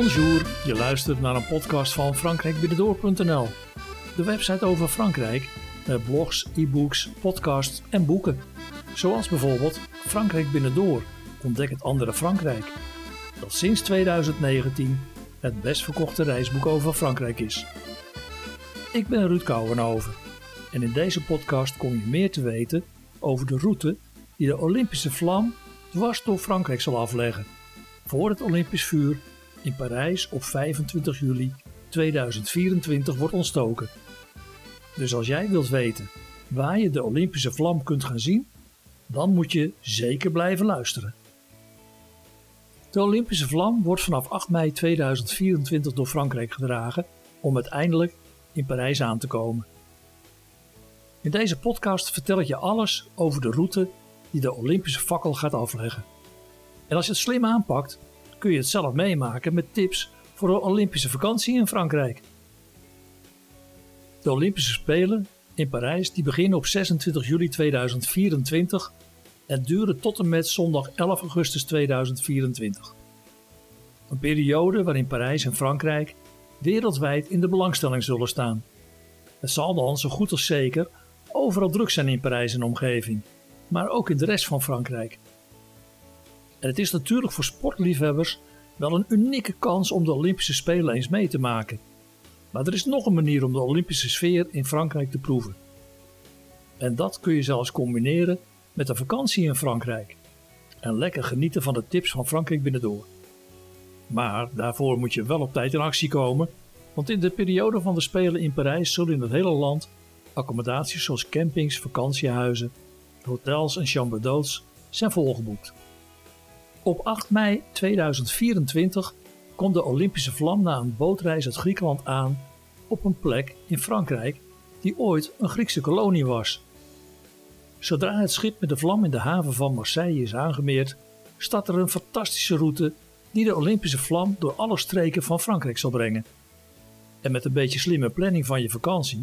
Bonjour, je luistert naar een podcast van frankrijkbinnendoor.nl. De website over Frankrijk met blogs, e-books, podcasts en boeken. Zoals bijvoorbeeld Frankrijk Binnendoor, ontdek het andere Frankrijk. Dat sinds 2019 het best verkochte reisboek over Frankrijk is. Ik ben Ruud Kouwenhoven en in deze podcast kom je meer te weten over de route die de Olympische vlam dwars door Frankrijk zal afleggen. Voor het Olympisch vuur in Parijs op 25 juli 2024 wordt ontstoken. Dus als jij wilt weten waar je de Olympische vlam kunt gaan zien, dan moet je zeker blijven luisteren. De Olympische vlam wordt vanaf 8 mei 2024 door Frankrijk gedragen om uiteindelijk in Parijs aan te komen. In deze podcast vertel ik je alles over de route die de Olympische fakkel gaat afleggen. En als je het slim aanpakt, kun je het zelf meemaken met tips voor een Olympische vakantie in Frankrijk. De Olympische Spelen in Parijs die beginnen op 26 juli 2024 en duren tot en met zondag 11 augustus 2024. Een periode waarin Parijs en Frankrijk wereldwijd in de belangstelling zullen staan. Het zal dan zo goed als zeker overal druk zijn in Parijs en omgeving, maar ook in de rest van Frankrijk. En het is natuurlijk voor sportliefhebbers wel een unieke kans om de Olympische Spelen eens mee te maken. Maar er is nog een manier om de Olympische sfeer in Frankrijk te proeven. En dat kun je zelfs combineren met een vakantie in Frankrijk. En lekker genieten van de tips van Frankrijk binnendoor. Maar daarvoor moet je wel op tijd in actie komen, want in de periode van de Spelen in Parijs zullen in het hele land accommodaties zoals campings, vakantiehuizen, hotels en chambres d'hôtes zijn volgeboekt. Op 8 mei 2024 komt de Olympische vlam na een bootreis uit Griekenland aan op een plek in Frankrijk die ooit een Griekse kolonie was. Zodra het schip met de vlam in de haven van Marseille is aangemeerd, start er een fantastische route die de Olympische vlam door alle streken van Frankrijk zal brengen. En met een beetje slimme planning van je vakantie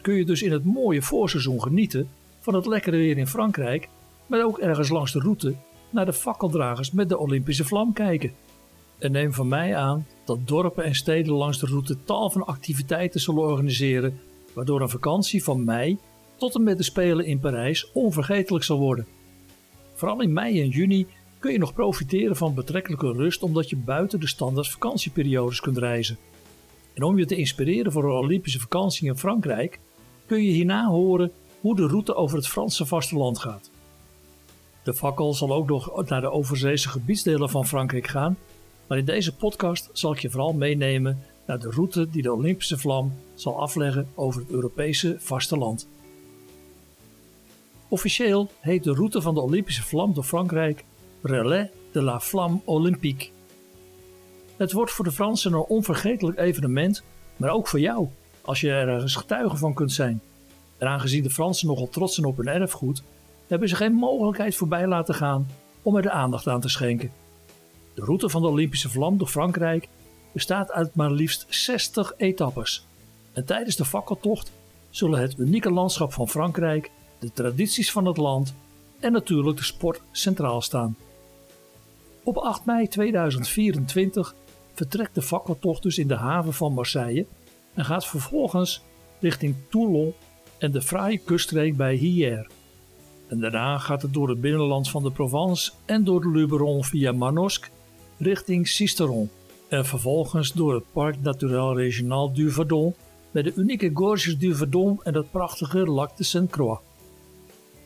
kun je dus in het mooie voorseizoen genieten van het lekkere weer in Frankrijk, maar ook ergens langs de route naar de fakkeldragers met de Olympische vlam kijken. En neem van mij aan dat dorpen en steden langs de route tal van activiteiten zullen organiseren, waardoor een vakantie van mei tot en met de Spelen in Parijs onvergetelijk zal worden. Vooral in mei en juni kun je nog profiteren van betrekkelijke rust omdat je buiten de standaard vakantieperiodes kunt reizen. En om je te inspireren voor een Olympische vakantie in Frankrijk, kun je hierna horen hoe de route over het Franse vasteland gaat. De fakkel zal ook nog naar de overzeese gebiedsdelen van Frankrijk gaan, maar in deze podcast zal ik je vooral meenemen naar de route die de Olympische vlam zal afleggen over het Europese vasteland. Officieel heet de route van de Olympische vlam door Frankrijk Relais de la Flamme Olympique. Het wordt voor de Fransen een onvergetelijk evenement, maar ook voor jou, als je er ergens getuige van kunt zijn. En aangezien de Fransen nogal trots zijn op hun erfgoed, hebben ze geen mogelijkheid voorbij laten gaan om er de aandacht aan te schenken. De route van de Olympische vlam door Frankrijk bestaat uit maar liefst 60 etappes. En tijdens de fakkeltocht zullen het unieke landschap van Frankrijk, de tradities van het land en natuurlijk de sport centraal staan. Op 8 mei 2024 vertrekt de fakkeltocht dus in de haven van Marseille en gaat vervolgens richting Toulon en de fraaie kuststreek bij Hyères. En daarna gaat het door het binnenland van de Provence en door de Luberon via Manosque richting Sisteron. En vervolgens door het Parc Naturel Régional du Verdon met de unieke Gorges du Verdon en het prachtige Lac de Sainte-Croix.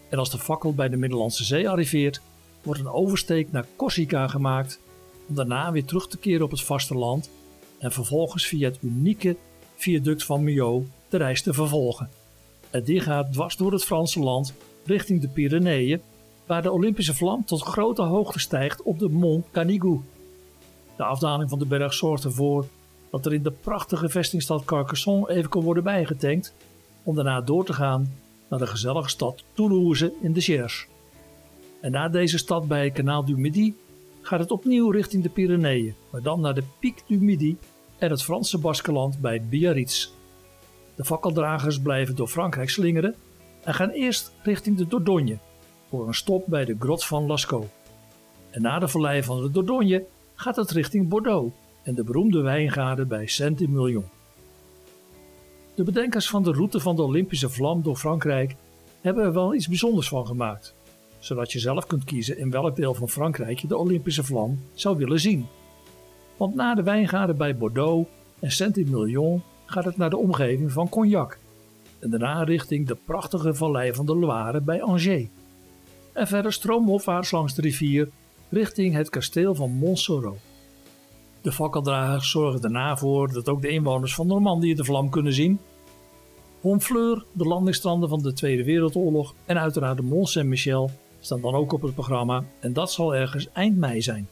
En als de fakkel bij de Middellandse Zee arriveert, wordt een oversteek naar Corsica gemaakt om daarna weer terug te keren op het vasteland en vervolgens via het unieke viaduct van Millau de reis te vervolgen. En die gaat dwars door het Franse land richting de Pyreneeën, waar de Olympische vlam tot grote hoogte stijgt op de Mont Canigou. De afdaling van de berg zorgt ervoor dat er in de prachtige vestingstad Carcassonne even kan worden bijgetankt, om daarna door te gaan naar de gezellige stad Toulouse in de Cher. En na deze stad bij het kanaal du Midi gaat het opnieuw richting de Pyreneeën, maar dan naar de Pic du Midi en het Franse Baskeland bij Biarritz. De fakkeldragers blijven door Frankrijk slingeren en gaan eerst richting de Dordogne voor een stop bij de grot van Lascaux. En na de vallei van de Dordogne gaat het richting Bordeaux, en de beroemde wijngaarden bij Saint-Emilion. De bedenkers van de route van de Olympische vlam door Frankrijk hebben er wel iets bijzonders van gemaakt, zodat je zelf kunt kiezen in welk deel van Frankrijk je de Olympische vlam zou willen zien. Want na de wijngaarden bij Bordeaux en Saint-Emilion gaat het naar de omgeving van Cognac en daarna richting de prachtige vallei van de Loire bij Angers. En verder stroomopwaarts langs de rivier richting het kasteel van Montsoreau. De fakkeldragers zorgen daarna voor dat ook de inwoners van Normandië de vlam kunnen zien. Honfleur, de landingsstranden van de Tweede Wereldoorlog en uiteraard de Mont Saint-Michel staan dan ook op het programma en dat zal ergens eind mei zijn.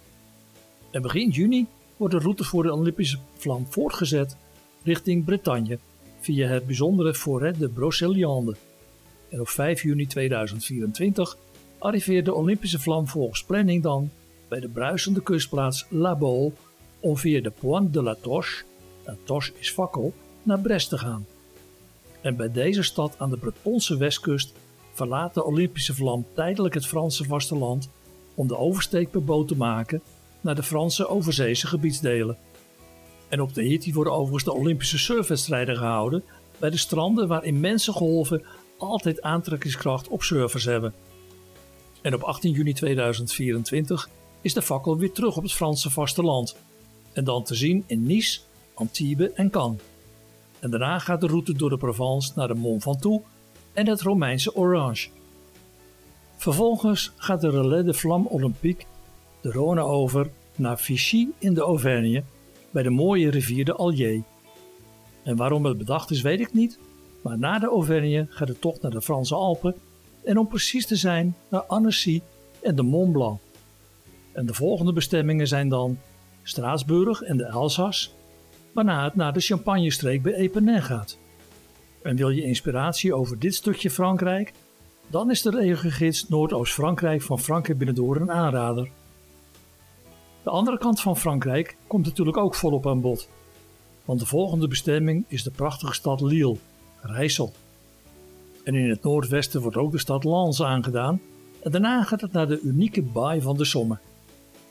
En begin juni wordt de route voor de Olympische vlam voortgezet richting Bretagne via het bijzondere Forêt de Brocéliande. En op 5 juni 2024 arriveert de Olympische vlam volgens planning dan bij de bruisende kustplaats La Baule om via de Pointe de la Toche, en Toche is fakkel, naar Brest te gaan. En bij deze stad aan de Bretonse westkust verlaat de Olympische vlam tijdelijk het Franse vasteland om de oversteek per boot te maken naar de Franse overzeese gebiedsdelen. En op de Haiti worden overigens de Olympische surfwedstrijden gehouden bij de stranden waar immense golven altijd aantrekkingskracht op surfers hebben. En op 18 juni 2024 is de fakkel weer terug op het Franse vasteland. En dan te zien in Nice, Antibes en Cannes. En daarna gaat de route door de Provence naar de Mont Ventoux en het Romeinse Orange. Vervolgens gaat de Relais de Flamme Olympique de Rhône over naar Vichy in de Auvergne bij de mooie rivier de Allier. En waarom het bedacht is, weet ik niet, maar na de Auvergne gaat de tocht naar de Franse Alpen en om precies te zijn naar Annecy en de Mont Blanc. En de volgende bestemmingen zijn dan Straatsburg en de Elzas, waarna het naar de Champagne-streek bij Epernay gaat. En wil je inspiratie over dit stukje Frankrijk? Dan is de regengids Noordoost-Frankrijk van Frankrijk een aanrader. De andere kant van Frankrijk komt natuurlijk ook volop aan bod. Want de volgende bestemming is de prachtige stad Lille, Rijssel. En in het noordwesten wordt ook de stad Lens aangedaan. En daarna gaat het naar de unieke baai van de Somme.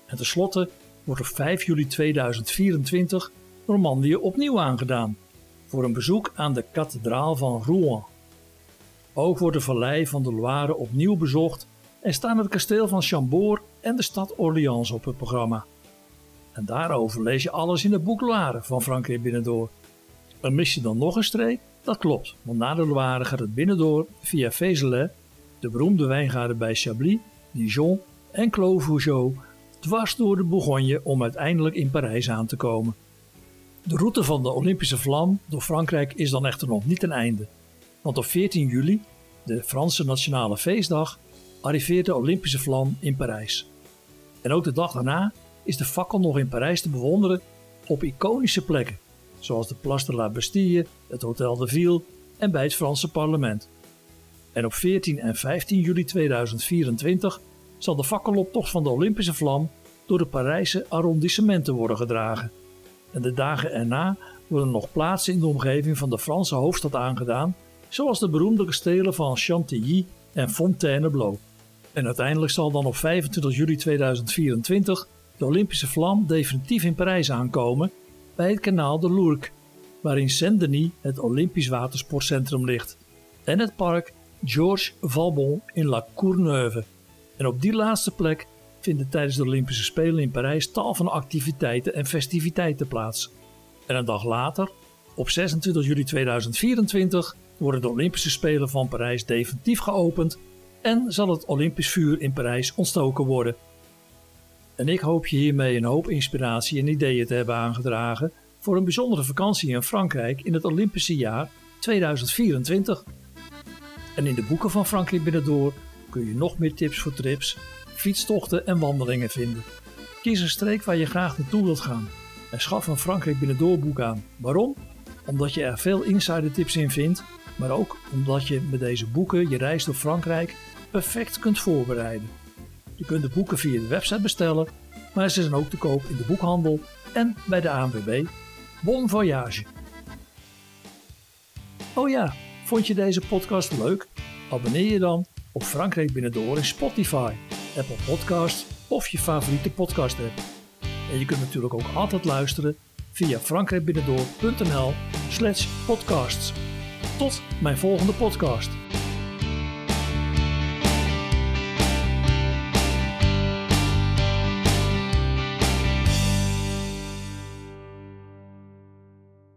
En tenslotte wordt op 5 juli 2024 Normandië opnieuw aangedaan. Voor een bezoek aan de kathedraal van Rouen. Ook wordt de vallei van de Loire opnieuw bezocht en staan het kasteel van Chambord en de stad Orléans op het programma. En daarover lees je alles in het boek Loire van Frankrijk Binnendoor. En mis je dan nog een streek? Dat klopt, want na de Loire gaat het binnendoor via Vézelay, de beroemde wijngaarden bij Chablis, Dijon en Clos dwars door de Bourgogne om uiteindelijk in Parijs aan te komen. De route van de Olympische vlam door Frankrijk is dan echter nog niet ten einde, want op 14 juli, de Franse nationale feestdag, arriveert de Olympische vlam in Parijs. En ook de dag daarna is de fakkel nog in Parijs te bewonderen op iconische plekken, zoals de Place de la Bastille, het Hotel de Ville en bij het Franse parlement. En op 14 en 15 juli 2024 zal de fakkeloptocht van de Olympische vlam door de Parijse arrondissementen worden gedragen. En de dagen erna worden nog plaatsen in de omgeving van de Franse hoofdstad aangedaan, zoals de beroemde kastelen van Chantilly en Fontainebleau. En uiteindelijk zal dan op 25 juli 2024 de Olympische vlam definitief in Parijs aankomen bij het kanaal de Lourques, waarin Saint-Denis het Olympisch Watersportcentrum ligt, en het park Georges Valbon in La Courneuve. En op die laatste plek vinden tijdens de Olympische Spelen in Parijs tal van activiteiten en festiviteiten plaats. En een dag later, op 26 juli 2024, worden de Olympische Spelen van Parijs definitief geopend en zal het Olympisch vuur in Parijs ontstoken worden. En ik hoop je hiermee een hoop inspiratie en ideeën te hebben aangedragen voor een bijzondere vakantie in Frankrijk in het Olympische jaar 2024. En in de boeken van Frankrijk Binnendoor kun je nog meer tips voor trips, fietstochten en wandelingen vinden. Kies een streek waar je graag naartoe wilt gaan en schaf een Frankrijk Binnendoor boek aan. Waarom? Omdat je er veel insider tips in vindt, maar ook omdat je met deze boeken je reis door Frankrijk perfect kunt voorbereiden. Je kunt de boeken via de website bestellen, maar ze zijn ook te koop in de boekhandel en bij de ANWB. Bon voyage! Oh ja, vond je deze podcast leuk? Abonneer je dan op Frankrijk Binnendoor in Spotify, Apple Podcasts of je favoriete podcast app. En je kunt natuurlijk ook altijd luisteren via frankrijkbinnendoor.nl slash podcasts. Tot mijn volgende podcast.